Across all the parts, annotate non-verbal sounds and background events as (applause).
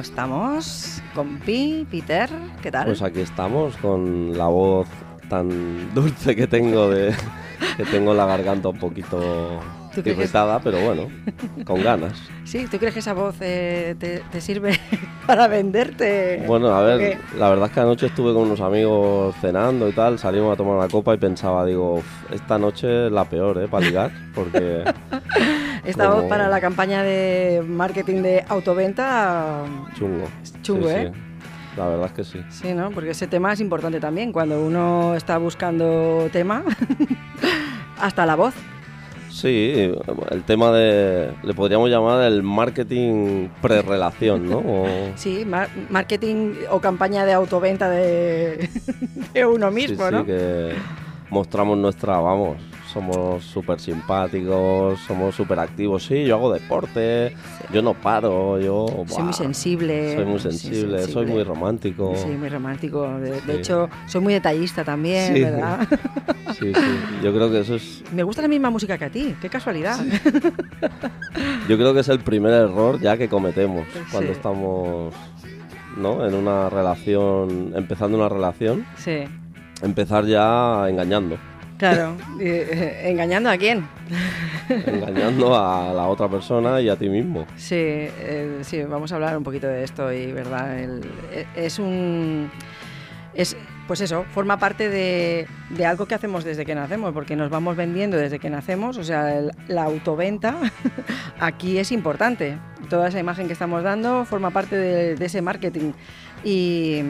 ¿cómo estamos? Compi, Peter, ¿qué tal? Pues aquí estamos con la voz tan dulce que tengo de que tengo la garganta un poquito ¿Tú crees que- irritada, pero bueno, con ganas. Sí, ¿tú crees que esa voz eh, te, te sirve (laughs) para venderte? Bueno, a ¿O ver, qué? la verdad es que anoche estuve con unos amigos cenando y tal, salimos a tomar una copa y pensaba, digo, "Uf, esta noche es la peor, ¿eh? Para ligar, porque Esta como- voz para la campaña de marketing de autoventa, chungo. chungo, Sí, ¿eh? sí. La verdad es que sí. sí, ¿no? Porque ese tema es importante también. Cuando uno está buscando tema, (laughs) hasta la voz. Sí, el tema de, le podríamos llamar el marketing prerelación, ¿no? O- (laughs) Sí, mar- marketing o campaña de autoventa de, (laughs) de uno mismo, sí, ¿no? sí, que mostramos nuestra, vamos, somos súper simpáticos, somos súper activos. Sí, yo hago deporte, yo no paro, yo... Soy muy sensible. Soy muy sensible, soy muy romántico. Sí, muy romántico. De, hecho, soy muy detallista también, Sí. ¿verdad? (laughs) Sí, sí, yo creo que eso es... Me gusta la misma música que a ti, qué casualidad. Yo creo que es el primer error ya que cometemos cuando estamos... ¿no? En una relación, empezando una relación, Sí, empezar ya engañando, claro. Eh, ¿Engañando a quién? engañando a la otra persona y a ti mismo. Sí, eh, sí, vamos a hablar un poquito de esto y, ¿verdad? El- eh, es un... Es, pues eso, forma parte de, de algo que hacemos desde que nacemos, porque nos vamos vendiendo desde que nacemos, o sea, el- la autoventa (laughs) aquí es importante. Toda esa imagen que estamos dando forma parte de, de ese marketing. Y,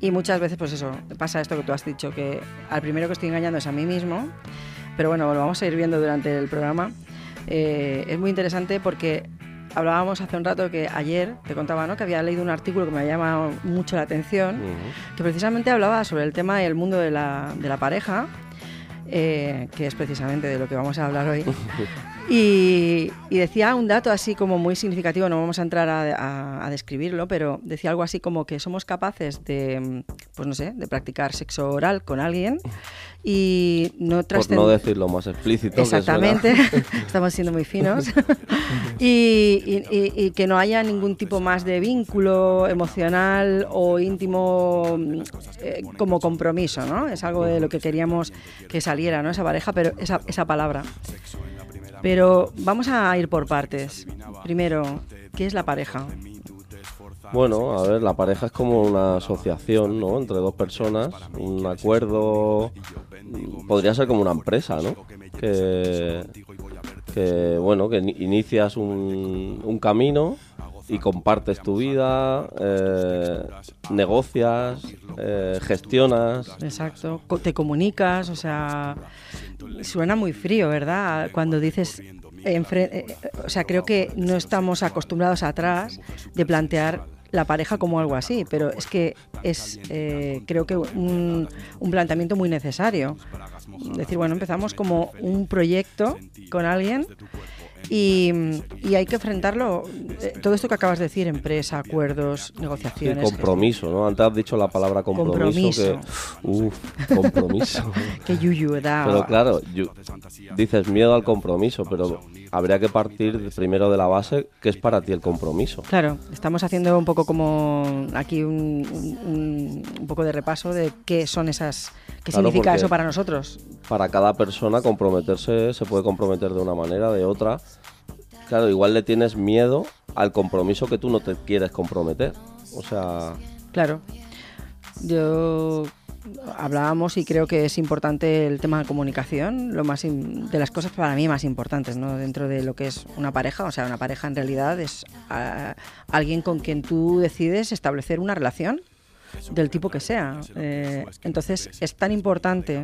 y muchas veces, pues eso, pasa esto que tú has dicho, que al primero que estoy engañando es a mí mismo, pero bueno, lo vamos a ir viendo durante el programa. Eh, es muy interesante porque hablábamos hace un rato que ayer te contaba ¿no? que había leído un artículo que me ha llamado mucho la atención, que precisamente hablaba sobre el tema del mundo de la, de la pareja, eh, que es precisamente de lo que vamos a hablar hoy. (laughs) Y, y decía un dato así como muy significativo, no vamos a entrar a, a- a describirlo, pero decía algo así como que somos capaces de, pues no sé, de practicar sexo oral con alguien y no Por no decirlo más explícito. Exactamente, (laughs) estamos siendo muy finos. (laughs) y, y- y- y que no haya ningún tipo más de vínculo emocional o íntimo mm, eh, como compromiso, ¿no? Es algo de lo que queríamos que saliera, ¿no? Esa pareja, pero esa, esa palabra. Pero vamos a ir por partes. Primero, ¿qué es la pareja? Bueno, a ver, la pareja es como una asociación, ¿no? Entre dos personas, un acuerdo, podría ser como una empresa, ¿no? Que, que bueno, que ni- inicias un, un camino y compartes tu vida, eh, negocias, eh, gestionas. Exacto, te comunicas, o sea, suena muy frío, ¿verdad? Cuando dices, eh, o sea, creo que no estamos acostumbrados atrás de plantear la pareja como algo así, pero es que es, eh, creo que un, un planteamiento muy necesario. Decir, bueno, empezamos como un proyecto con alguien y, y hay que enfrentarlo, eh, todo esto que acabas de decir, empresa, acuerdos, negociaciones. compromiso, ¿no? Antes has dicho la palabra compromiso, Compromiso. que... Uf, compromiso. (laughs) Que yuyu da. Pero claro, dices miedo al compromiso, pero habría que partir primero de la base que es para ti el compromiso. Claro, estamos haciendo un poco como aquí un, un- un poco de repaso de qué son esas, qué Claro, significa eso para nosotros. Para cada persona comprometerse se puede comprometer de una manera, de otra. Claro, igual le tienes miedo al compromiso que tú no te quieres comprometer. O sea, Claro. Yo hablábamos y creo que es importante el tema de comunicación, lo más de las cosas para mí más importantes, ¿no? Dentro de lo que es una pareja, o sea, una pareja en realidad es alguien con quien tú decides establecer una relación del tipo que sea. Eh, entonces es tan importante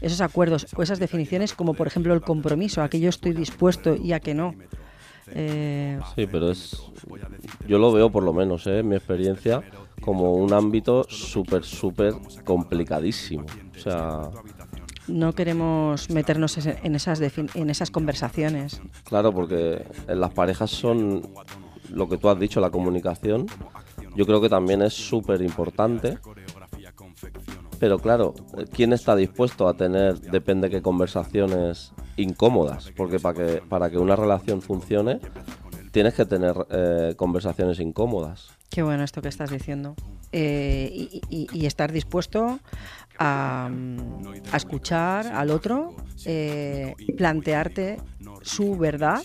esos acuerdos o esas definiciones como por ejemplo el compromiso, a que yo estoy dispuesto y a que no. Eh, sí, pero es. Yo lo veo por lo menos, ¿eh? en mi experiencia, como un ámbito súper, súper complicadísimo. O sea. No queremos meternos en esas, en esas conversaciones. Claro, porque en las parejas son lo que tú has dicho, la comunicación. Yo creo que también es súper importante. Pero claro, ¿quién está dispuesto a tener, depende de qué conversaciones incómodas? Porque para que, para que una relación funcione, tienes que tener eh, conversaciones incómodas. Qué bueno esto que estás diciendo. Eh, y, estar dispuesto a, escuchar al otro, eh, plantearte su verdad.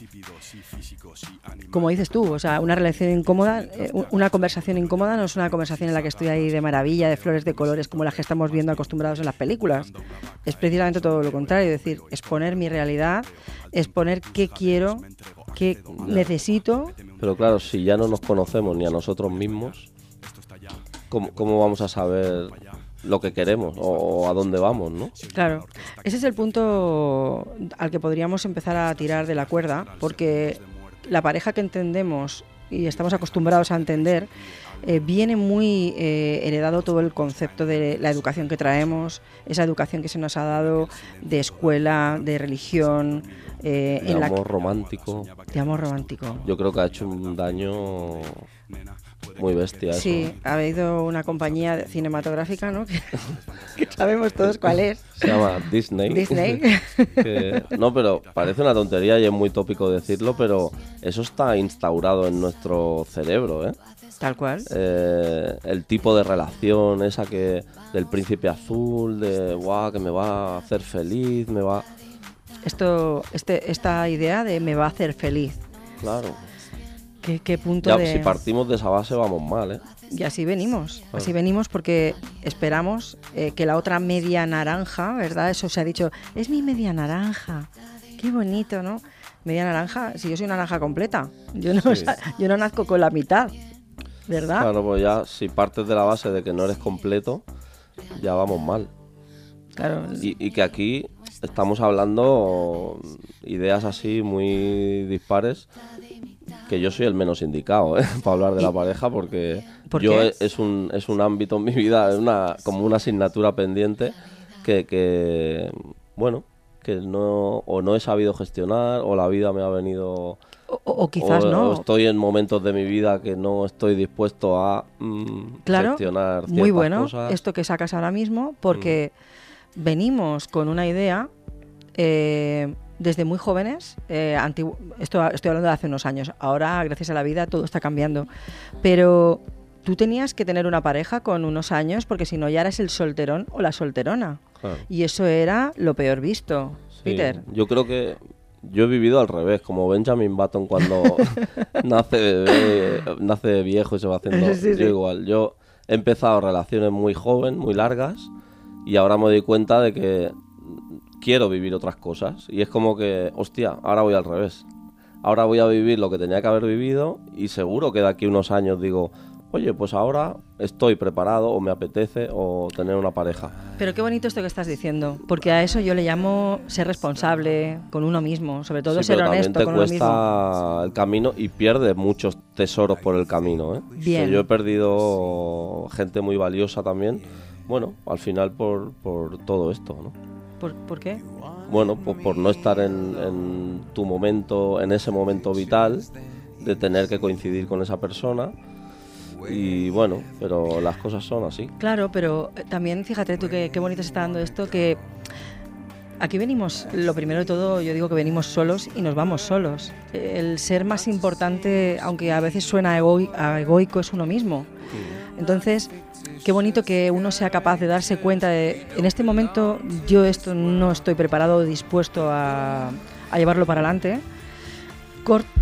Como dices tú, o sea, una relación incómoda, eh, una conversación incómoda no es una conversación en la que estoy ahí de maravilla, de flores de colores como las que estamos viendo acostumbrados en las películas. Es precisamente todo lo contrario, es decir, exponer mi realidad, exponer qué quiero, qué necesito. Pero claro, si ya no nos conocemos ni a nosotros mismos, ¿cómo, vamos a saber lo que queremos o, a dónde vamos, ¿no? Claro, ese es el punto al que podríamos empezar a tirar de la cuerda, porque la pareja que entendemos y estamos acostumbrados a entender, eh, viene muy eh, heredado todo el concepto de la educación que traemos, esa educación que se nos ha dado de escuela, de religión. Eh, de amor romántico. De amor romántico. Yo creo que ha hecho un daño muy bestia. Sí, ha habido una compañía cinematográfica, ¿no? (laughs) que, sabemos todos cuál es. Se llama Disney. Disney. (laughs) no, pero parece una tontería y es muy tópico decirlo, pero eso está instaurado en nuestro cerebro, ¿eh? Tal cual. Eh, el tipo de relación esa que del príncipe azul, de guau, que me va a hacer feliz, me va... Esto, este, esta idea de me va a hacer feliz. Claro. ¿Qué, punto ya, Si partimos de esa base vamos mal, ¿eh? Y así venimos, así venimos porque esperamos eh, que la otra media naranja, ¿verdad? Eso se ha dicho, es mi media naranja. Qué bonito, ¿no? Media naranja, si yo soy una naranja completa, yo no, (laughs) yo no nazco con la mitad, ¿verdad? Claro, pues ya si partes de la base de que no eres completo, ya vamos mal. Claro. Y, y que aquí estamos hablando ideas así muy dispares que yo soy el menos indicado ¿eh? (laughs) para hablar de la pareja porque yo es un, es un ámbito en mi vida, es una, como una asignatura pendiente que, que, bueno, que no, o no he sabido gestionar o la vida me ha venido... O, quizás no. estoy en momentos de mi vida que no estoy dispuesto a mm, claro, gestionar Muy bueno esto que sacas ahora mismo porque mm. venimos con una idea... Eh, desde muy jóvenes, eh, esto estoy hablando de hace unos años, ahora gracias a la vida todo está cambiando, pero tú tenías que tener una pareja con unos años porque si no ya eras el solterón o la solterona. Y eso era lo peor visto, Peter. Yo creo que yo he vivido al revés, como Benjamin Button cuando (laughs) nace nace viejo y se va haciendo yo igual. Yo he empezado relaciones muy joven, muy largas y ahora me doy cuenta de que quiero vivir otras cosas. Y es como que, hostia, ahora voy al revés. Ahora voy a vivir lo que tenía que haber vivido y seguro que de aquí unos años digo, oye, pues ahora estoy preparado o me apetece o tener una pareja. Pero qué bonito esto que estás diciendo, porque a eso yo le llamo ser responsable con uno mismo, sobre todo ser honesto con uno mismo. el camino y pierdes muchos tesoros por el camino. ¿eh? Bien. yo he perdido gente muy valiosa también, bueno, al final por, por todo esto, ¿no? ¿Por, qué? Bueno, pues por no estar en, tu momento, en ese momento vital, de tener que coincidir con esa persona. Y bueno, pero las cosas son así. Claro, pero eh, también fíjate tú qué, qué bonito se está dando esto, que aquí venimos, lo primero de todo, yo digo que venimos solos y nos vamos solos. El ser más importante, aunque a veces suena egoico, es uno mismo. Entonces, qué bonito que uno sea capaz de darse cuenta de, en este momento yo esto no estoy preparado o dispuesto a, llevarlo para adelante.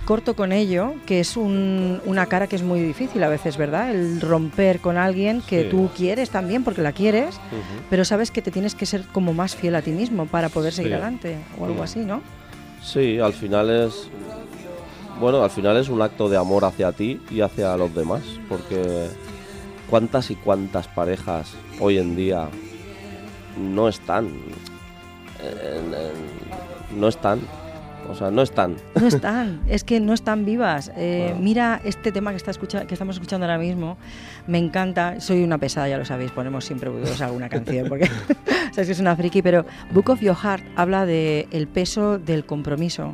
corto con ello, que es un- una cara que es muy difícil a veces, ¿verdad? El romper con alguien que Sí. tú quieres también, porque la quieres, pero sabes que te tienes que ser como más fiel a ti mismo para poder seguir Sí. adelante o algo Mm. así, ¿no? Sí, al final es. Bueno, al final es un acto de amor hacia ti y hacia los demás. Porque cuántas y cuántas parejas hoy en día no están. en- en- no están. O sea, no están. No están, (laughs) es que no están vivas. Eh. Mira este tema que, está escucha que estamos escuchando ahora mismo, me encanta. Soy una pesada, ya lo sabéis, ponemos siempre alguna canción porque (laughs) (laughs) sabes que es una friki, pero Book of Your Heart habla de el peso del compromiso.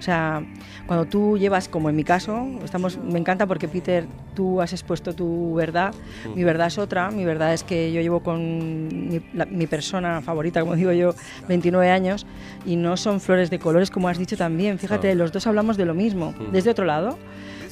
O sea, cuando tú llevas, como en mi caso, estamos, me encanta porque Peter, tú has expuesto tu verdad, mi verdad es otra, mi verdad es que yo llevo con mi, la- mi persona favorita, como digo yo, 29 años y no son flores de colores, como has dicho también. Fíjate, los dos hablamos de lo mismo, Mm. desde otro lado.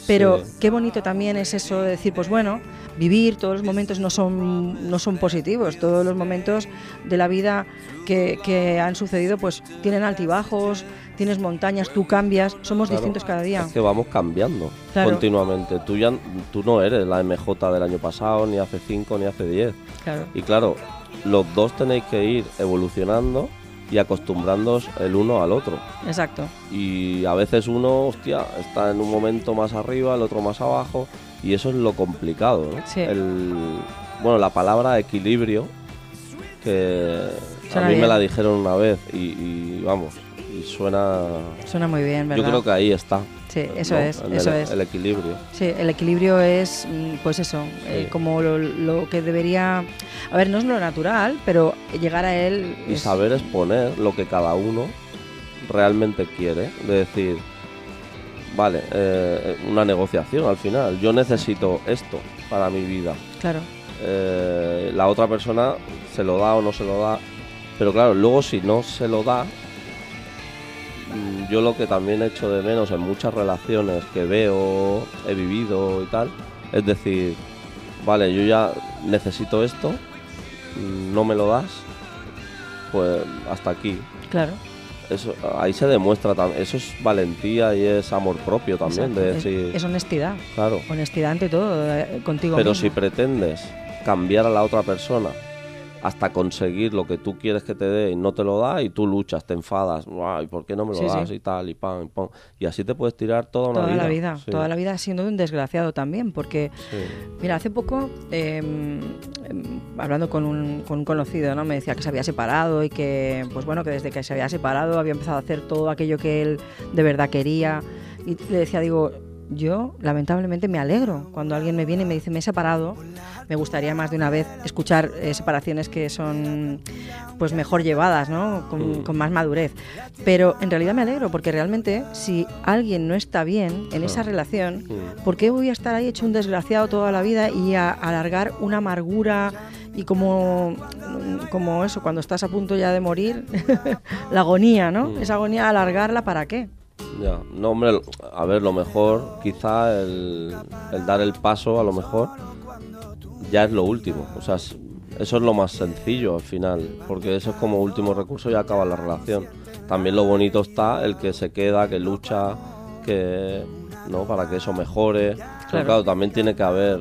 Pero Sí. qué bonito también es eso de decir, pues bueno, vivir, todos los momentos no son, no son positivos, todos los momentos de la vida que, que han sucedido pues tienen altibajos, tienes montañas, tú cambias, somos Claro, distintos cada día. Es que vamos cambiando Claro. continuamente. Tú ya tú no eres la MJ del año pasado, ni hace 5, ni hace 10. Claro, Y claro, los dos tenéis que ir evolucionando y acostumbrándoos el uno al otro. exacto. Y a veces uno, hostia, está en un momento más arriba, el otro más abajo, y eso es lo complicado, ¿no? Sí. El, bueno, la palabra equilibrio, que Suena a mí me la dijeron una vez y, y vamos, y suena... Suena muy bien, ¿verdad? Yo creo que ahí está. Sí, eso ¿no? es, eso el, es. El equilibrio. Sí, el equilibrio es, mm, pues eso, eh, como lo, lo que debería... A ver, no es lo natural, pero llegar a él... y es- saber exponer lo que cada uno realmente quiere. De decir, vale, eh, una negociación al final. Yo necesito esto para mi vida. Claro, Eh, la otra persona se lo da o no se lo da. Pero claro, luego si no se lo da, yo lo que también echo de menos en muchas relaciones que veo, he vivido y tal, es decir, vale, yo ya necesito esto, mm, no me lo das, pues hasta aquí. claro. Eso, ahí se demuestra también, eso es valentía y es amor propio también, exacto. de Es- decir, es honestidad. claro. Honestidad ante todo, eh, contigo Pero mismo. si pretendes cambiar a la otra persona hasta conseguir lo que tú quieres que te dé y no te lo da y tú luchas, te enfadas, "Guau, ¿y por qué no me lo Sí, das? sí. y tal, y pam, y pam. Y así te puedes tirar toda una toda vida. la vida, Sí, toda la vida siendo un desgraciado también, porque. Mira, hace poco, eh, hablando con un, con un conocido, ¿no? me decía que se había separado y que, pues bueno, que desde que se había separado había empezado a hacer todo aquello que él de verdad quería. Y le decía, digo, yo lamentablemente me alegro cuando alguien me viene y me dice, me he separado. Me gustaría más de una vez escuchar eh, separaciones que son pues mejor llevadas, ¿no? Con, Mm. con más madurez. Pero en realidad me alegro porque realmente si alguien no está bien en esa Ah. relación, Mm. ¿Por qué voy a estar ahí hecho un desgraciado toda la vida y a alargar una amargura y como, como eso, cuando estás a punto ya de morir, (laughs) la agonía, ¿no? Mm. Esa agonía, alargarla para qué? Ya, no, hombre, a ver, lo mejor, quizá el, el dar el paso, a lo mejor, ya es lo último. O sea, es- eso es lo más sencillo al final, porque eso es como último recurso y acaba la relación. También lo bonito está el que se queda, que lucha, que, ¿no? Para que eso mejore. Pero Claro. claro, también tiene que haber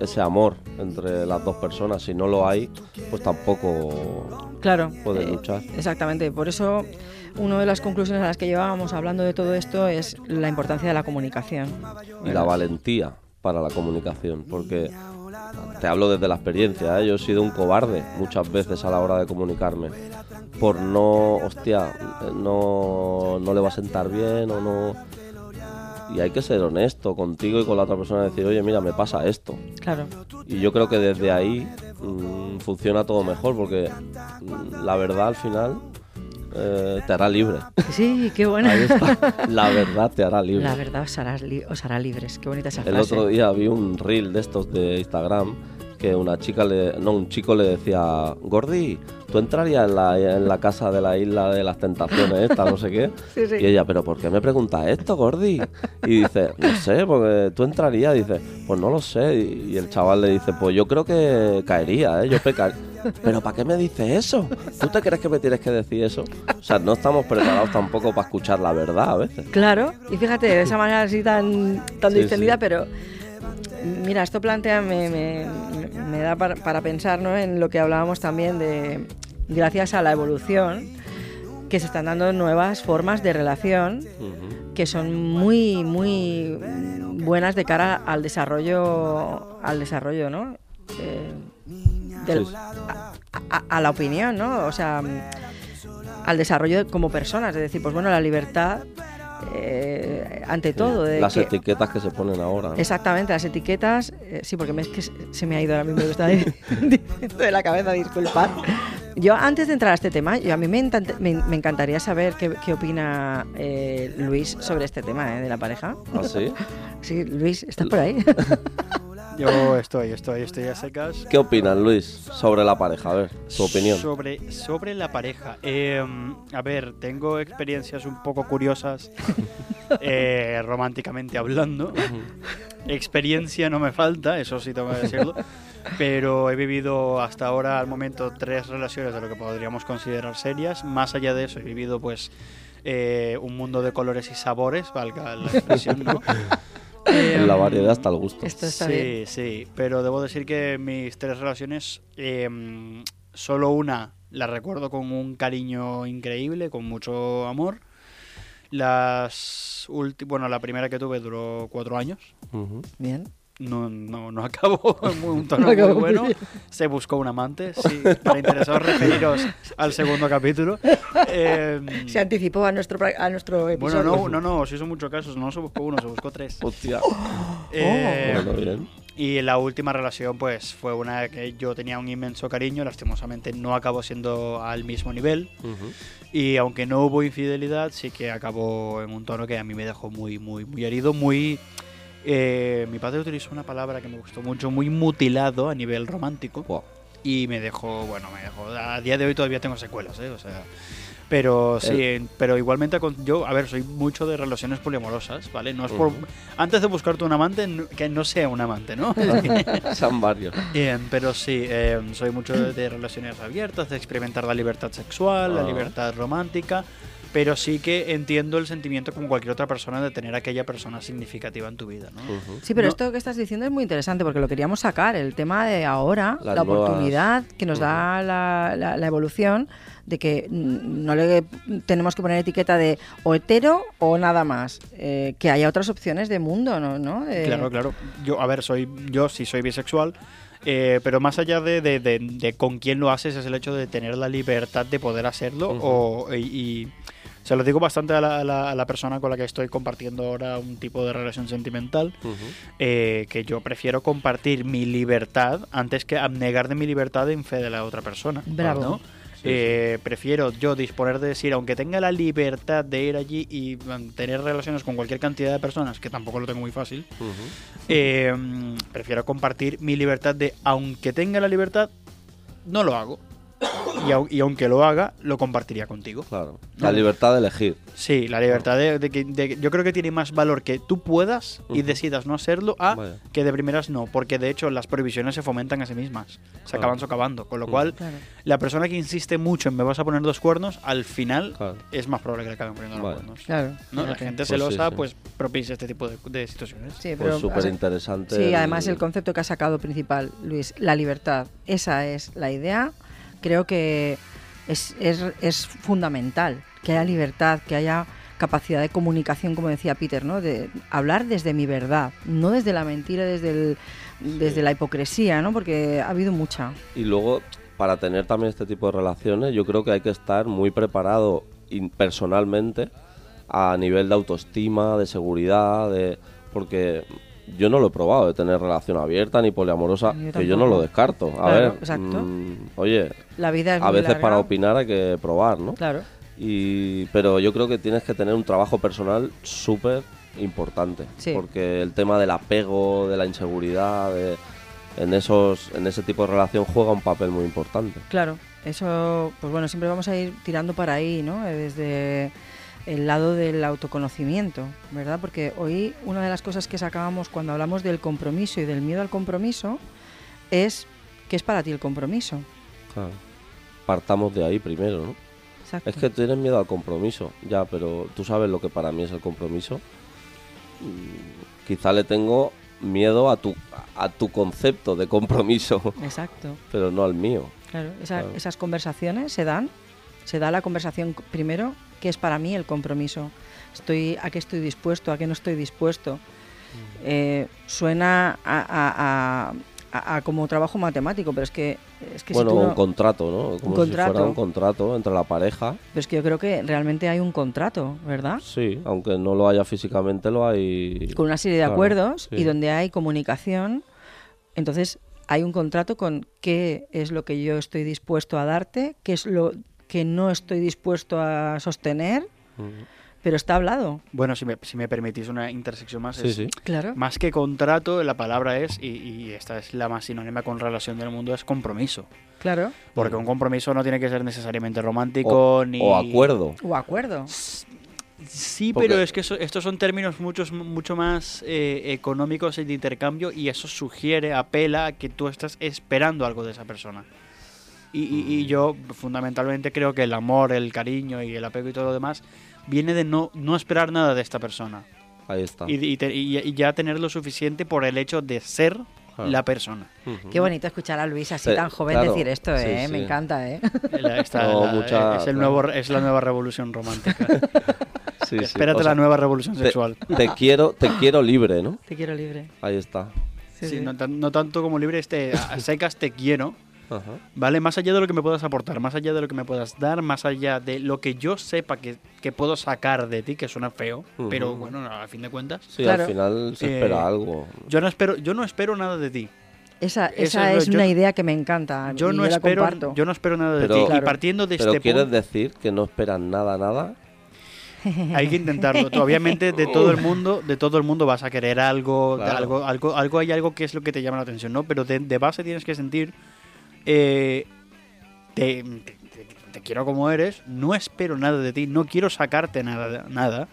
ese amor entre las dos personas. Si no lo hay, pues tampoco Claro. puedes eh, luchar. Exactamente. Por eso, una de las conclusiones a las que llevábamos hablando de todo esto es la importancia de la comunicación. y la valentía para la comunicación, porque te hablo desde la experiencia, ¿eh? yo he sido un cobarde muchas veces a la hora de comunicarme, por no, hostia, no, no le va a sentar bien o no... Y hay que ser honesto contigo y con la otra persona, decir, oye, mira, me pasa esto. Claro. Y yo creo que desde ahí mm, funciona todo mejor, porque mm, la verdad al final eh, te hará libre. Sí, qué buena. Ahí está. La verdad te hará libre. La verdad os hará, li- os hará libres. Qué bonita esa El frase. otro día vi un reel de estos de Instagram que una chica le, no, un chico le decía, Gordi, ¿tú entrarías en la, en la casa de la isla de las tentaciones esta, no sé qué? (laughs) Sí, sí. Y ella, ¿pero por qué me preguntas esto, Gordi? Y dice, no sé, porque tú entrarías. Dice, pues no lo sé. Y, y el chaval le dice, pues yo creo que caería, ¿eh? Yo pecaría. ¿Pero para qué me dices eso? ¿Tú te crees que me tienes que decir eso? O sea, no estamos preparados tampoco para escuchar la verdad a veces. Claro, y fíjate, de esa manera así tan, tan Sí, distendida, pero mira, esto plantea, me, me- me da para, para pensar ¿no? en lo que hablábamos también de, gracias a la evolución, que se están dando nuevas formas de relación que son muy, muy buenas de cara al desarrollo, al desarrollo, ¿no? Eh, del- a- a la opinión, ¿no? O sea, al desarrollo como personas, es decir, pues bueno, la libertad eh, ante todo. de Las que- etiquetas que se ponen ahora. ¿no? Exactamente, las etiquetas, eh, sí, porque me- es que se- me ha ido ahora mismo, (laughs) diciendo de la cabeza, disculpad. Yo, antes de entrar a este tema, yo, a mí me, me, me encantaría saber qué, qué opina eh, Luis sobre este tema eh, de la pareja. ¿Ah, sí? (laughs) Sí, Luis, ¿estás por ahí? (laughs) Yo estoy, estoy, estoy a secas. ¿Qué opinas, Luis, sobre la pareja? A ver, tu opinión. Sobre, sobre la pareja. Eh, a ver, tengo experiencias un poco curiosas, (laughs) eh, románticamente hablando. Experiencia no me falta, eso sí tengo que decirlo. Pero he vivido hasta ahora, al momento, tres relaciones de lo que podríamos considerar serias. Más allá de eso, he vivido, pues, eh, un mundo de colores y sabores, valga la expresión, ¿no? (laughs) En la variedad está el gusto. Esto está sí, bien. sí, pero debo decir que mis tres relaciones, em, solo una la recuerdo con un cariño increíble, con mucho amor. Las ulti- bueno, la primera que tuve duró cuatro años. Bien. No, no, no acabó (laughs) en un tono No muy bueno. bien. Se buscó un amante. Sí, para interesados referiros al segundo capítulo. Em, Se anticipó a nuestro, a nuestro bueno, episodio. no, no, no, se hizo muchos casos. No se buscó uno, se buscó tres. Hostia. Eh, Bueno, bien. Y la última relación, pues, fue una que yo tenía un inmenso cariño, lastimosamente no acabó siendo al mismo nivel. Ujú. Y aunque no hubo infidelidad, sí que acabó en un tono que a mí me dejó muy, muy, muy herido, muy... eh, mi padre utilizó una palabra que me gustó mucho, muy mutilado a nivel romántico. Buah. Y me dejó, bueno, me dejó... A día de hoy todavía tengo secuelas, ¿eh? O sea... Pero sí, pero igualmente con- yo, a ver, soy mucho de relaciones poliamorosas, ¿vale? No es por... Ujú. Antes de buscarte un amante, que no sea un amante, ¿no? (laughs) (laughs) Son varios. Bien, pero sí, eh, soy mucho de, de relaciones abiertas, de experimentar la libertad sexual, la Ah. libertad romántica, pero sí que entiendo el sentimiento como cualquier otra persona de tener aquella persona significativa en tu vida, ¿no? Sí, pero No. esto que estás diciendo es muy interesante porque lo queríamos sacar, el tema de ahora, Las la nuevas- oportunidad que nos da la, la- la evolución de que no le tenemos que poner etiqueta de o hetero o nada más, eh, que haya otras opciones de mundo, ¿no? Claro, claro. Yo, a ver, soy yo sí soy bisexual, eh, pero más allá de, de- de- de con quién lo haces es el hecho de tener la libertad de poder hacerlo o, y, y se lo digo bastante a la, a la- a la persona con la que estoy compartiendo ahora un tipo de relación sentimental. Eh, que yo prefiero compartir mi libertad antes que abnegar de mi libertad en fe de la otra persona. Bravo. ¿no? Sí, Eh, Prefiero yo disponer de decir, aunque tenga la libertad de ir allí y mm, tener relaciones con cualquier cantidad de personas, que tampoco lo tengo muy fácil, eh, prefiero compartir mi libertad de, aunque tenga la libertad, no lo hago. Y, au- y aunque lo haga, lo compartiría contigo. Claro. La libertad de elegir. Sí, la libertad de, de yo creo que tiene más valor que tú puedas y decidas no hacerlo a Vaya. que de primeras no, porque de hecho las prohibiciones se fomentan a sí mismas, se Claro. acaban socavando, con lo cual Claro. la persona que insiste mucho en me vas a poner dos cuernos, al final Claro. es más probable que le acaben poniendo los cuernos. Claro, ¿no? La gente Pues celosa sí, sí. pues propicia este tipo de, de situaciones. Sí, Pues pero, súper interesante. Sí, además el concepto que ha sacado principal, Luis, la libertad. Esa es la idea. Creo que es, es, es fundamental que haya libertad, que haya capacidad de comunicación, como decía Peter, ¿no? De hablar desde mi verdad, no desde la mentira, desde, el, desde la hipocresía, ¿no? Porque ha habido mucha. Y luego, para tener también este tipo de relaciones, yo creo que hay que estar muy preparado personalmente a nivel de autoestima, de seguridad, de porque yo no lo he probado de tener relación abierta ni poliamorosa, Yo que yo no lo descarto. A Claro, ver, exacto. mm, oye, La vida es a muy veces larga. para opinar hay que probar, ¿no? Claro. Y, pero yo creo que tienes que tener un trabajo personal súper importante. Sí. Porque el tema del apego, de la inseguridad, de- en esos en ese tipo de relación juega un papel muy importante. Claro, eso, pues bueno, siempre vamos a ir tirando para ahí, ¿no? Eh, Desde el lado del autoconocimiento, ¿verdad? Porque hoy una de las cosas que sacábamos cuando hablamos del compromiso y del miedo al compromiso es ¿qué es para ti el compromiso? Claro. Partamos de ahí primero, ¿no? Exacto. Es que tienes miedo al compromiso, ya, pero tú sabes lo que para mí es el compromiso. Mm, Quizá le tengo miedo a tu a tu concepto de compromiso, (laughs) Exacto. pero no al mío. Claro, esa- Claro. esas conversaciones se dan, se da la conversación primero, ¿qué es para mí el compromiso? Estoy, ¿A qué estoy dispuesto? ¿A qué no estoy dispuesto? Eh, suena a, a- a- a- a como trabajo matemático, pero es que, es que si bueno, tú no- un contrato, ¿no? Como si contrato. fuera un contrato entre la pareja. pero es que yo creo que realmente hay un contrato, ¿verdad? Sí, aunque no lo haya físicamente, lo hay. Con una serie de Claro, acuerdos y donde hay comunicación, entonces hay un contrato con qué es lo que yo estoy dispuesto a darte, qué es lo que no estoy dispuesto a sostener, Mm. pero está hablado. Bueno, si me, si me permitís una intersección más, Sí, es- sí. Claro. más que contrato, la palabra es, y, y esta es la más sinónima con relación del mundo, es compromiso. Claro. Porque un compromiso no tiene que ser necesariamente romántico O, ni... o acuerdo. O acuerdo. Sí, Porque- pero es que eso- estos son términos muchos, mucho más eh, económicos y de intercambio y eso sugiere, apela a que tú estás esperando algo de esa persona. Y, y- Mm. y yo fundamentalmente creo que el amor, el cariño y el apego y todo lo demás viene de no, no esperar nada de esta persona. Ahí está. Y, y te- y- y ya tener lo suficiente por el hecho de ser Claro. la persona. Ujú. Qué bonito escuchar a Luis así Sí, tan joven claro. decir esto, Sí, ¿eh? sí. Me encanta, ¿eh? (laughs) La- esta- No, la- mucha- es, el claro. nuevo, es la nueva revolución romántica. (laughs) Sí, sí. Espérate O sea, la nueva revolución te- sexual. Te, (laughs) quiero, te quiero libre, ¿no? Te quiero libre. Ahí está. Sí, Sí, sí. No, no tanto como libre, este, a secas te quiero, Ajá. ¿vale? Más allá de lo que me puedas aportar, más allá de lo que me puedas dar, más allá de lo que yo sepa que, que puedo sacar de ti, que suena feo, pero bueno, a fin de cuentas. Sí, Claro. al final se Eh, espera algo. Yo no espero, yo no espero nada de ti. Esa, esa es una idea que me encanta. Yo y no espero, comparto. yo no espero nada de Pero- ti. Claro. Y partiendo de Pero este quieres punto, decir que no esperan nada, nada. (laughs) hay que intentarlo. Obviamente de todo el mundo, de todo el mundo vas a querer algo, Claro. algo, algo, algo hay algo que es lo que te llama la atención, ¿no? Pero de, de base tienes que sentir eh, te, te- te- te quiero como eres, no espero nada de ti, no quiero sacarte nada, nada.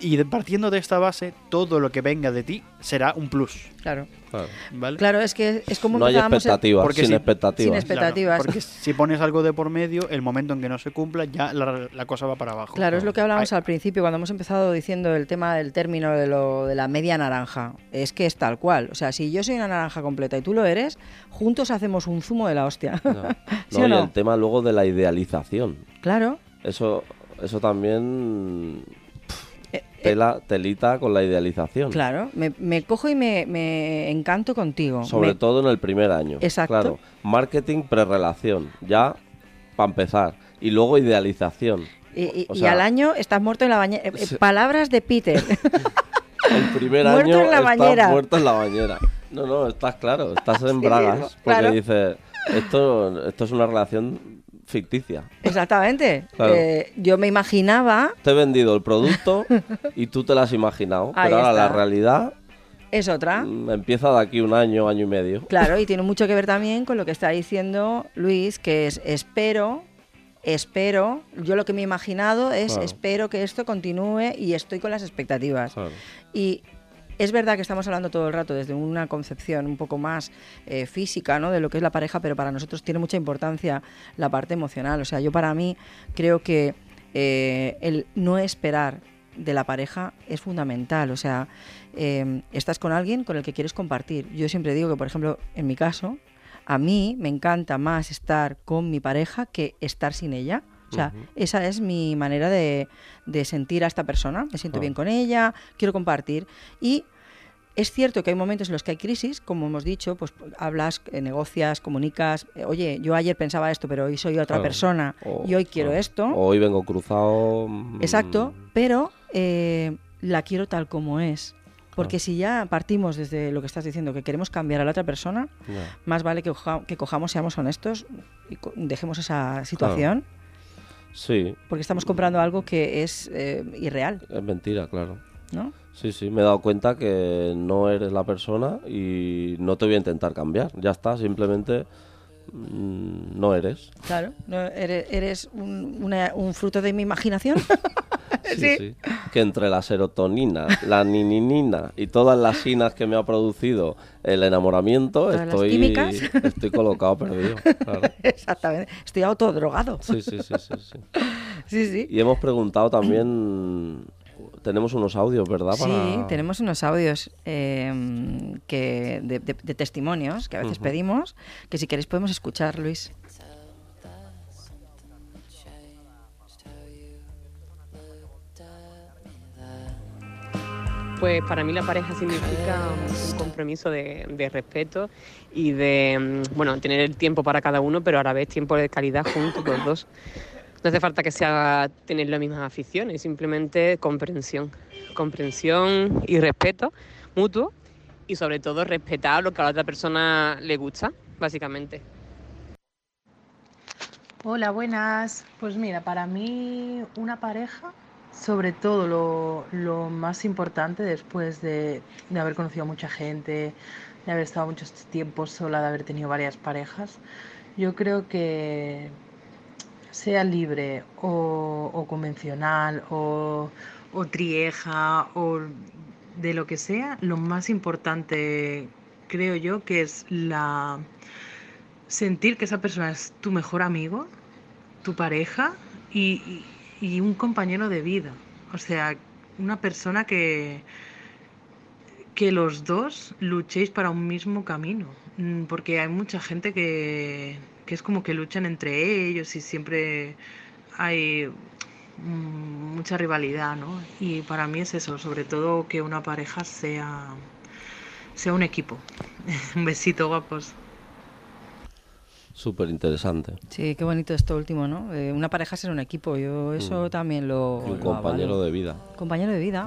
Y de- partiendo de esta base, todo lo que venga de ti será un plus, Claro. Claro. ¿vale? Claro, es que es como No hay expectativas, porque sin si- expectativas. sin expectativas. Claro, porque si pones algo de por medio, el momento en que no se cumpla, ya la, la cosa va para abajo. Claro, es lo que hablábamos al principio cuando hemos empezado diciendo el tema del término de, lo, de la media naranja. Es que es tal cual. O sea, si yo soy una naranja completa y tú lo eres, juntos hacemos un zumo de la hostia. (laughs) No, ¿Sí No, o y el tema luego de la idealización. Claro. Eso, eso también tela, telita con la idealización. claro. Me, me cojo y me, me encanto contigo. Sobre Me- todo en el primer año. Exacto. Claro. Marketing prerelación, ya para empezar. Y luego idealización. Y, y- o y sea- al año estás muerto en la bañera. Eh, eh. Palabras de Peter. (laughs) El primer Muerto año en la estás bañera. muerto en la bañera. No, no, estás claro, estás (laughs) en Sí, bragas. Porque claro. dices, esto, esto es una relación ficticia. Exactamente. Claro. Eh, yo me imaginaba, Te he vendido el producto y tú te lo has imaginado. (laughs) Ahí pero ahora la realidad es otra. mm, empieza de aquí un año, año y medio. Claro, y tiene mucho que ver también con lo que está diciendo Luis, que es espero, espero, yo lo que me he imaginado es Claro. espero que esto continúe y estoy con las expectativas. Claro. Y es verdad que estamos hablando todo el rato desde una concepción un poco más eh, física ¿no? de lo que es la pareja, pero para nosotros tiene mucha importancia la parte emocional. O sea, yo para mí creo que eh, el no esperar de la pareja es fundamental. O sea, eh, estás con alguien con el que quieres compartir. Yo siempre digo que, por ejemplo, en mi caso, a mí me encanta más estar con mi pareja que estar sin ella. O sea, Ujú. esa es mi manera de, de sentir a esta persona. Me siento Ah. bien con ella, quiero compartir. Y es cierto que hay momentos en los que hay crisis, como hemos dicho, pues hablas, eh, negocias, comunicas. eh, Oye, yo ayer pensaba esto, pero hoy soy otra Claro. persona O- y hoy quiero claro. esto. Hoy vengo cruzado. mm, Exacto, pero eh, la quiero tal como es. Porque Claro. si ya partimos desde lo que estás diciendo, que queremos cambiar a la otra persona, ya. más vale que, que cojamos, seamos honestos y co- dejemos esa situación, Sí, porque estamos comprando algo que es eh, irreal. es mentira, claro. ¿no? Sí, sí, me he dado cuenta que no eres la persona y no te voy a intentar cambiar. Ya está, simplemente no eres. Claro, no, eres, eres un, una- un fruto de mi imaginación. (laughs) Sí, Sí. sí. Que entre la serotonina, la nininina y todas las sinas que me ha producido el enamoramiento, Todas estoy, químicas. estoy colocado perdido. claro. (laughs) Exactamente. Estoy autodrogado. Sí, sí, sí, sí, sí. Sí, sí. Y hemos preguntado también, tenemos unos audios, ¿verdad? Sí, Para- tenemos unos audios eh, que de, de- de testimonios que a veces pedimos, que si queréis podemos escuchar, Luis. Pues para mí la pareja significa un compromiso de, de respeto y de, mm, bueno, tener el tiempo para cada uno, pero a la vez tiempo de calidad juntos los dos. No hace falta que sea tener las mismas aficiones, simplemente comprensión. Comprensión y respeto mutuo y sobre todo respetar lo que a la otra persona le gusta, básicamente. Hola, buenas. Pues mira, para mí una pareja, sobre todo lo, lo más importante después de, de haber conocido a mucha gente, de haber estado mucho tiempo sola, de haber tenido varias parejas, yo creo que sea libre o, convencional o, o trieja o de lo que sea, lo más importante creo yo que es la sentir que esa persona es tu mejor amigo, tu pareja y, y- y un compañero de vida. O sea, una persona que, que los dos luchéis para un mismo camino. Mm, Porque hay mucha gente que, que es como que luchan entre ellos y siempre hay mucha rivalidad, ¿no? Y para mí es eso, sobre todo que una pareja sea, sea un equipo. (laughs) un besito, guapos. Súper interesante. Sí, qué bonito esto último, ¿no? Eh, una pareja ser un equipo, yo eso Mm. también lo... Un lo compañero avalo. de vida. Compañero de vida.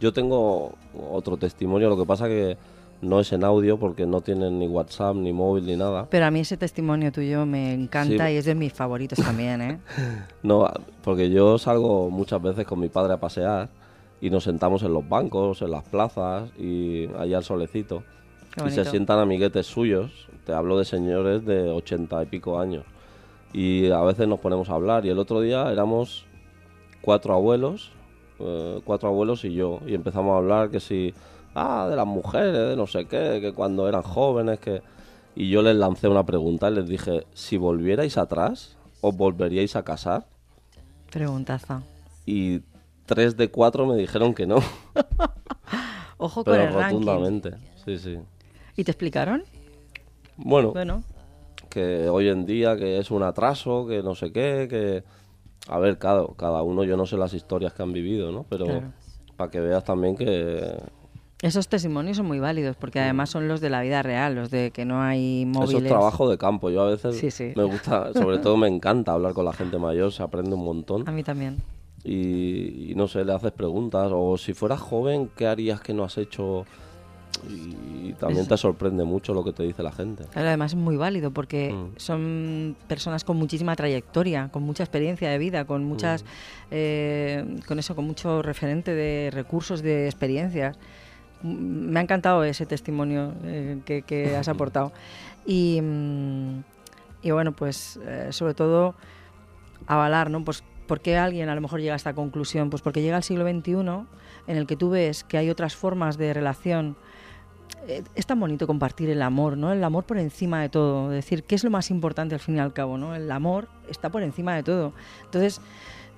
Yo tengo otro testimonio, lo que pasa que no es en audio porque no tienen ni WhatsApp, ni móvil, ni nada. Pero a mí ese testimonio tuyo me encanta Sí. y es de mis favoritos también, ¿eh? (laughs) No, porque yo salgo muchas veces con mi padre a pasear y nos sentamos en los bancos, en las plazas y allá al solecito. Y se sientan amiguetes suyos, te hablo de señores de ochenta y pico años. Y a veces nos ponemos a hablar y el otro día éramos cuatro abuelos, eh, cuatro abuelos y yo, y empezamos a hablar que si, ah, de las mujeres, de no sé qué, que cuando eran jóvenes, que... Y yo les lancé una pregunta y les dije, si volvierais atrás, ¿os volveríais a casar? Preguntaza. y tres de cuatro me dijeron que no, (laughs) Ojo con pero el ranking. rotundamente. Sí, sí. ¿Y te explicaron? Bueno, Bueno, que hoy en día que es un atraso, que no sé qué, que... A ver, cada, cada uno, yo no sé las historias que han vivido, ¿no? Pero Claro. para que veas también que esos testimonios son muy válidos porque además son los de la vida real, los de que no hay móviles. eso es trabajo de campo. Yo a veces Sí, sí. me gusta, sobre todo me encanta hablar con la gente mayor, se aprende un montón. A mí también. y, y no sé, le haces preguntas. O si fueras joven, ¿qué harías que no has hecho? Y, también te sorprende mucho lo que te dice la gente. Claro, además es muy válido porque Mm. son personas con muchísima trayectoria, con mucha experiencia de vida, con muchas, Mm. eh, con eso, con mucho referente de recursos, de experiencias. Mm, Me ha encantado ese testimonio eh, que, que has (laughs) aportado. Y, mm, y bueno, pues eh, sobre todo avalar, ¿no? Pues ¿por qué alguien a lo mejor llega a esta conclusión? Pues porque llega al siglo XXI en el que tú ves que hay otras formas de relación es tan bonito compartir el amor, ¿no? El amor por encima de todo. Decir, ¿qué es lo más importante al fin y al cabo, ¿no? El amor está por encima de todo. Entonces,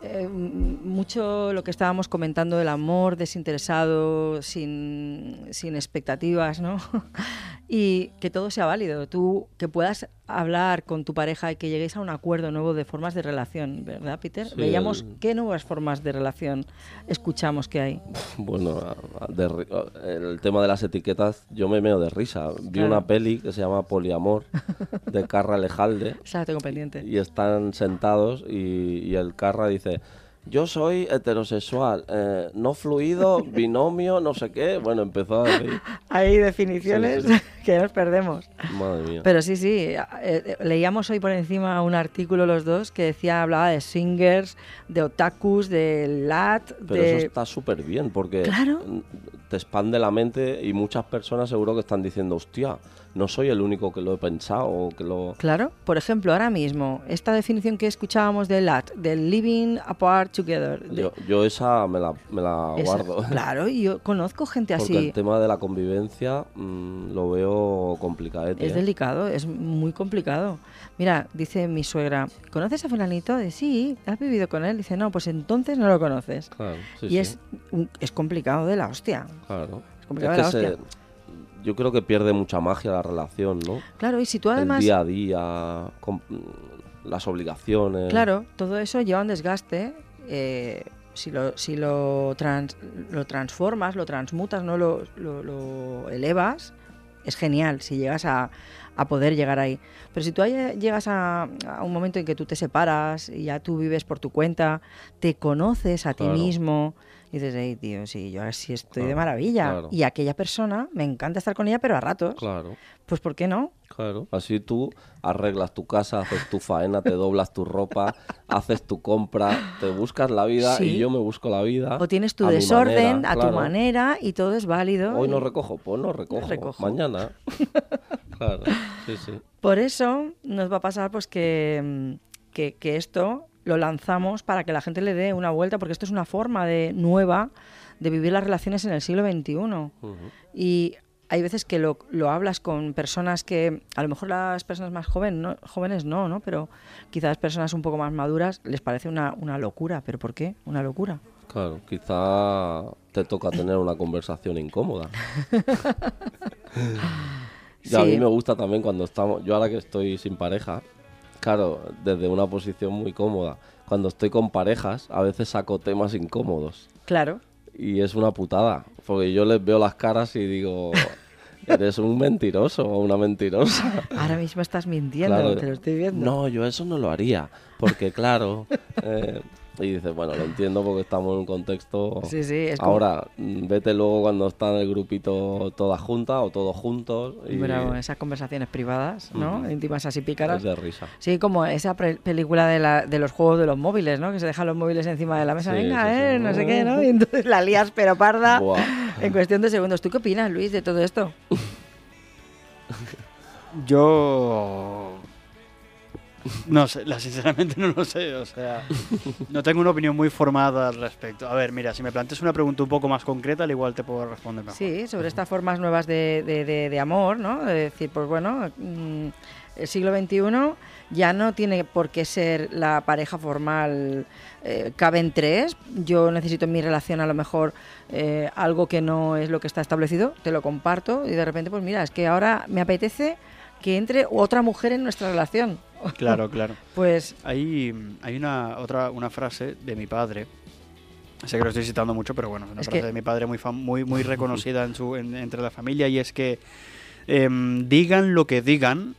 eh, mucho lo que estábamos comentando del amor desinteresado, sin, sin expectativas, ¿no? (laughs) y que todo sea válido. Tú, que puedas hablar con tu pareja y que lleguéis a un acuerdo nuevo de formas de relación, ¿verdad, Peter? Sí, Veíamos el- qué nuevas formas de relación escuchamos que hay. Bueno, de el tema de las etiquetas, yo me meo de risa. Vi Claro. una peli que se llama Poliamor, de (laughs) Carra Lejalde, Esa la tengo pendiente. y están sentados y, y el Carra dice, yo soy heterosexual, eh, no fluido, (laughs) binomio, no sé qué. Bueno, empezó a decir. Hay definiciones Sí, sí. (laughs) que nos perdemos. Madre mía. Pero sí, sí, eh, eh, leíamos hoy por encima un artículo los dos que decía, hablaba de swingers, de otakus, de lat, Pero de... eso está súper bien porque Claro. te expande la mente y muchas personas seguro que están diciendo, hostia, no soy el único que lo he pensado o que lo... Claro, por ejemplo, ahora mismo, esta definición que escuchábamos de lat, del living apart together. de- Yo, yo esa me la, me la esa- guardo. (laughs) Claro, y yo conozco gente Porque el así. tema de la convivencia mm, lo veo complicadete. Es ¿eh? delicado, es muy complicado. Mira, dice mi suegra, ¿conoces a fulanito? De sí, ¿has vivido con él? Dice, no, pues entonces no lo conoces. Claro, sí, y sí, Es, es complicado de la hostia. claro. es complicado Es de la se- yo creo que pierde mucha magia la relación, ¿no? Claro, y si tú el además... día a día, con- mm, las obligaciones. Claro, todo eso lleva un desgaste. eh, si lo, si lo, trans- lo transformas, lo transmutas, no lo, lo- lo elevas, es genial si llegas a, a poder llegar ahí. Pero si tú ahí llegas a, a un momento en que tú te separas y ya tú vives por tu cuenta, te conoces a ti Claro. mismo y dices, hey, tío, sí, yo ahora sí estoy de maravilla. claro. Y aquella persona, me encanta estar con ella, pero a ratos. Claro, Pues ¿por qué no? claro. Así tú arreglas tu casa, haces tu faena, te doblas tu ropa, haces tu compra, te buscas la vida Sí. y yo me busco la vida. O tienes tu a desorden manera, a tu manera y todo es válido. Hoy no recojo, pues no recojo. recojo. Mañana. (laughs) claro, sí, sí. Por eso nos va a pasar pues que, que, que esto lo lanzamos para que la gente le dé una vuelta, porque esto es una forma de nueva de vivir las relaciones en el siglo XXI. Ujú. Y hay veces que lo, lo hablas con personas que, a lo mejor las personas más joven, no- jóvenes no, ¿no? Pero quizás personas un poco más maduras les parece una, una locura. ¿Pero por qué? Una locura. Claro, quizá te toca tener una conversación incómoda. (laughs) Y a Sí. mí me gusta también cuando estamos, yo ahora que estoy sin pareja, claro, desde una posición muy cómoda, cuando estoy con parejas, a veces saco temas incómodos. Claro. Y es una putada, porque yo les veo las caras y digo, eres un mentiroso o una mentirosa. Ahora mismo estás mintiendo, Claro. te lo estoy viendo. No, yo eso no lo haría, porque claro, eh, y dices, bueno, lo entiendo porque estamos en un contexto... Sí, sí, es como- Ahora, mm, vete luego cuando están el grupito todas juntas o todos juntos y Bueno, esas conversaciones privadas, ¿no? Íntimas así pícaras. es de risa. Sí, como esa película de, la- de los juegos de los móviles, ¿no? Que se dejan los móviles encima de la mesa, Sí, venga, sí, sí. eh, no sé qué, ¿no? Y entonces la lías pero parda Buah. en cuestión de segundos. ¿Tú qué opinas, Luis, de todo esto? Yo. No sé, la, sinceramente no lo sé. O sea, no tengo una opinión muy formada al respecto. A ver, mira, si me planteas una pregunta un poco más concreta, al igual te puedo responder mejor. Sí, sobre estas formas nuevas de, de- de- de amor, ¿no? De decir, pues bueno, mm, el siglo XXI ya no tiene por qué ser la pareja formal, eh, caben tres, yo necesito en mi relación a lo mejor eh, algo que no es lo que está establecido, te lo comparto y de repente, pues mira, es que ahora me apetece que entre otra mujer en nuestra relación. Claro, claro. (laughs) Pues Hay, hay una otra una frase de mi padre. Sé que lo estoy citando mucho, pero bueno, es una Es frase que- de mi padre muy muy muy (laughs) reconocida en su en- entre la familia y es que em, digan lo que digan,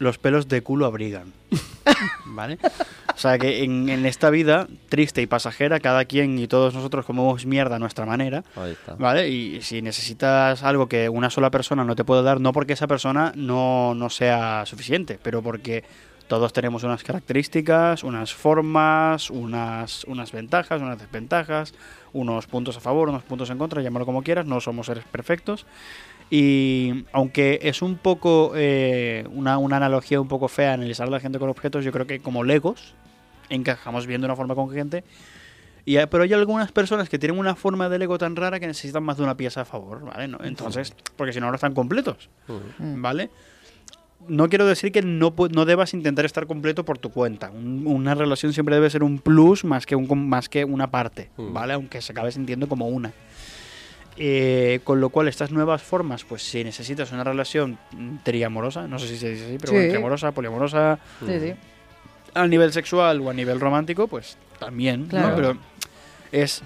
los pelos de culo abrigan. (laughs) ¿Vale? O sea que en, en esta vida triste y pasajera, cada quien y todos nosotros comemos mierda a nuestra manera. ¿Vale? Y si necesitas algo que una sola persona no te puede dar, no porque esa persona no, no sea suficiente, pero porque todos tenemos unas características, unas formas, unas, unas ventajas, unas desventajas, unos puntos a favor, unos puntos en contra, llámalo como quieras, no somos seres perfectos. Y aunque es un poco eh, una, una analogía un poco fea analizar a la gente con objetos, yo creo que como legos encajamos bien de una forma congruente. Y, pero hay algunas personas que tienen una forma de Lego tan rara que necesitan más de una pieza a favor, ¿vale? ¿No? Entonces, porque si no, no están completos, ¿vale? No quiero decir que no, no debas intentar estar completo por tu cuenta. Un- una relación siempre debe ser un plus más que, un, más que una parte. ¿vale? Aunque se acabe sintiendo como una. Eh, con lo cual, estas nuevas formas, pues si necesitas una relación mm, triamorosa, no sé si se dice así, pero Sí. bueno, triamorosa, poliamorosa, sí, sí. a nivel sexual o a nivel romántico, pues también, ¿no? Claro. Pero es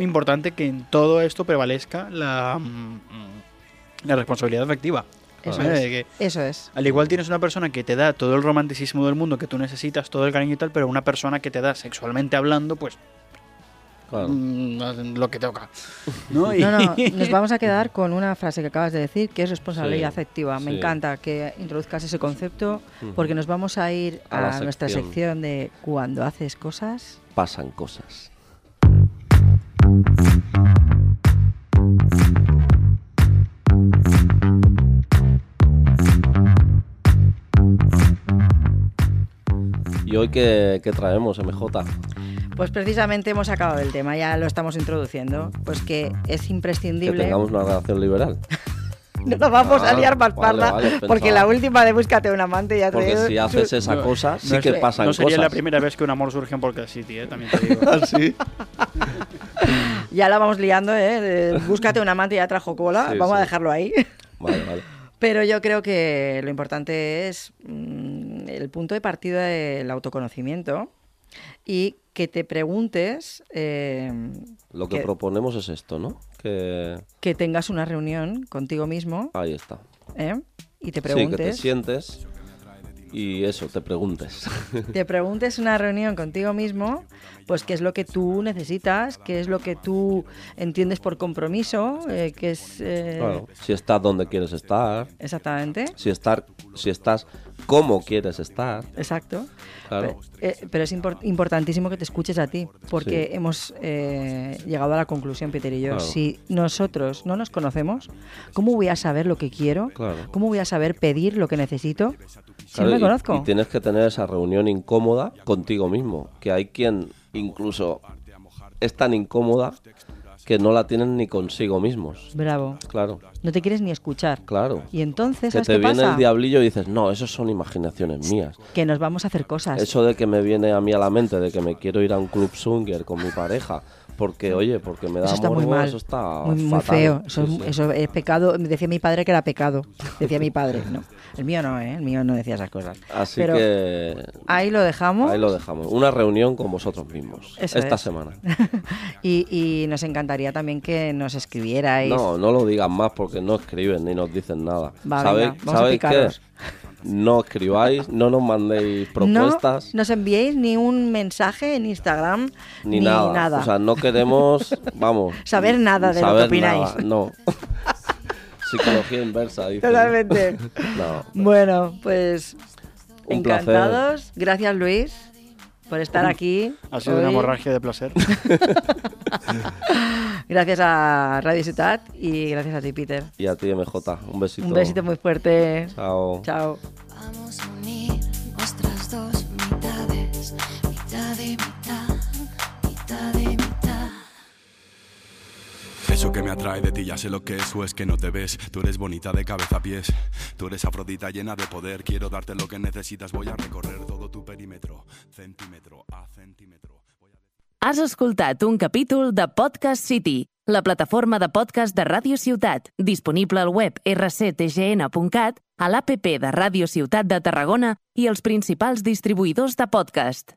importante que en todo esto prevalezca la, mm, la responsabilidad afectiva. Eso ¿vale? es. Que Eso es. al igual tienes una persona que te da todo el romanticismo del mundo que tú necesitas, todo el cariño y tal, pero una persona que te da sexualmente hablando, pues Claro. mm, lo que toca. ¿no? (laughs) Y- No, no, (laughs) nos vamos a quedar con una frase que acabas de decir, que es responsabilidad Sí, afectiva. Me sí. encanta que introduzcas ese concepto, porque nos vamos a ir A nuestra sección. sección de cuando haces cosas. Pasan cosas. ¿Y hoy qué, qué traemos, MJ? Pues precisamente hemos acabado el tema, ya lo estamos introduciendo, pues que es Que imprescindible. tengamos una relación liberal. (laughs) No nos vamos a Ah, liar más vale, parda, vale, porque pensaba. la última de búscate un amante ya te Porque si haces esa No, cosa, sí no que es- pasan no sería la cosas. primera vez que un amor surge en Podcast City, ¿eh? también te digo. (laughs) ¿Ah, sí? (laughs) Ya la vamos liando, ¿eh? Búscate un amante ya trajo cola, Sí, vamos a dejarlo ahí. Vale, vale. Pero yo creo que lo importante es mm, el punto de partida del autoconocimiento y que te preguntes, eh, Lo que Que- proponemos es esto, ¿no? Que que tengas una reunión contigo mismo ahí está. ¿eh? y te Sí, que te preguntes, sientes y eso, te preguntes. (laughs) te preguntes una reunión contigo mismo, pues qué es lo que tú necesitas, qué es lo que tú entiendes por compromiso, eh, qué es eh, Claro, si estás donde quieres estar, exactamente, si estar, si estás como quieres estar, exacto. claro. Pe- eh, Pero es impor- importantísimo que te escuches a ti, porque Sí. hemos eh, llegado a la conclusión, Peter y yo. Claro. Si nosotros no nos conocemos, ¿cómo voy a saber lo que quiero? Claro. ¿Cómo voy a saber pedir lo que necesito? Claro, no me y- conozco. Y, tienes que tener esa reunión incómoda contigo mismo, que hay quien incluso es tan incómoda que no la tienen ni consigo mismos. Bravo. Claro, No te quieres ni escuchar. claro. Y entonces, Que ¿sabes te qué viene pasa? el diablillo y dices, no, eso son imaginaciones mías. Que nos vamos a hacer cosas. Eso de que me viene a mí a la mente, de que me quiero ir a un club swinger con mi pareja, porque, oye, porque me da Eso está muy mal. eso está muy, muy fatal. feo. Eso, Sí, es- sí. eso es pecado. Decía mi padre que era pecado. Decía mi padre. No. El mío no, ¿eh? El mío no decía esas cosas. Así Pero que ahí lo dejamos. ahí lo dejamos. Una reunión con vosotros mismos. Eso esta es. semana. (laughs) y, y nos encantaría también que nos escribierais. No, no lo digan más porque no escriben ni nos dicen nada. Va, ¿Sabéis, venga, vamos a ¿sabéis qué? No escribáis, no nos mandéis propuestas, No nos enviéis ni un mensaje en Instagram ni, nada. O sea, no queremos, vamos. (laughs) Saber nada de lo que opináis. nada, No. (laughs) Psicología inversa, dice. Totalmente. (laughs) No. bueno, pues Un encantados. Gracias, Luis, por estar aquí. Ha sido una hemorragia de placer. (laughs) Gracias a Radio Ciudad y gracias a ti, Peter. Y a ti, MJ, un besito. Un besito muy fuerte. Chao. Chao. Vamos a unir nuestras dos que me atrae de ti, ya sé lo que es o es que no te ves. Tú eres bonita de cabeza a pies. Tú eres afrodita llena de poder. Quiero darte lo que necesitas. Voy a recorrer todo tu perímetro, centímetro a centímetro. A- Has escoltat un capítol de Podcast City, la plataforma de podcast de Ràdio Ciutat, disponible al web rctgn.cat, a l'APP de Ràdio Ciutat de Tarragona i els principals distribuïdors de podcast.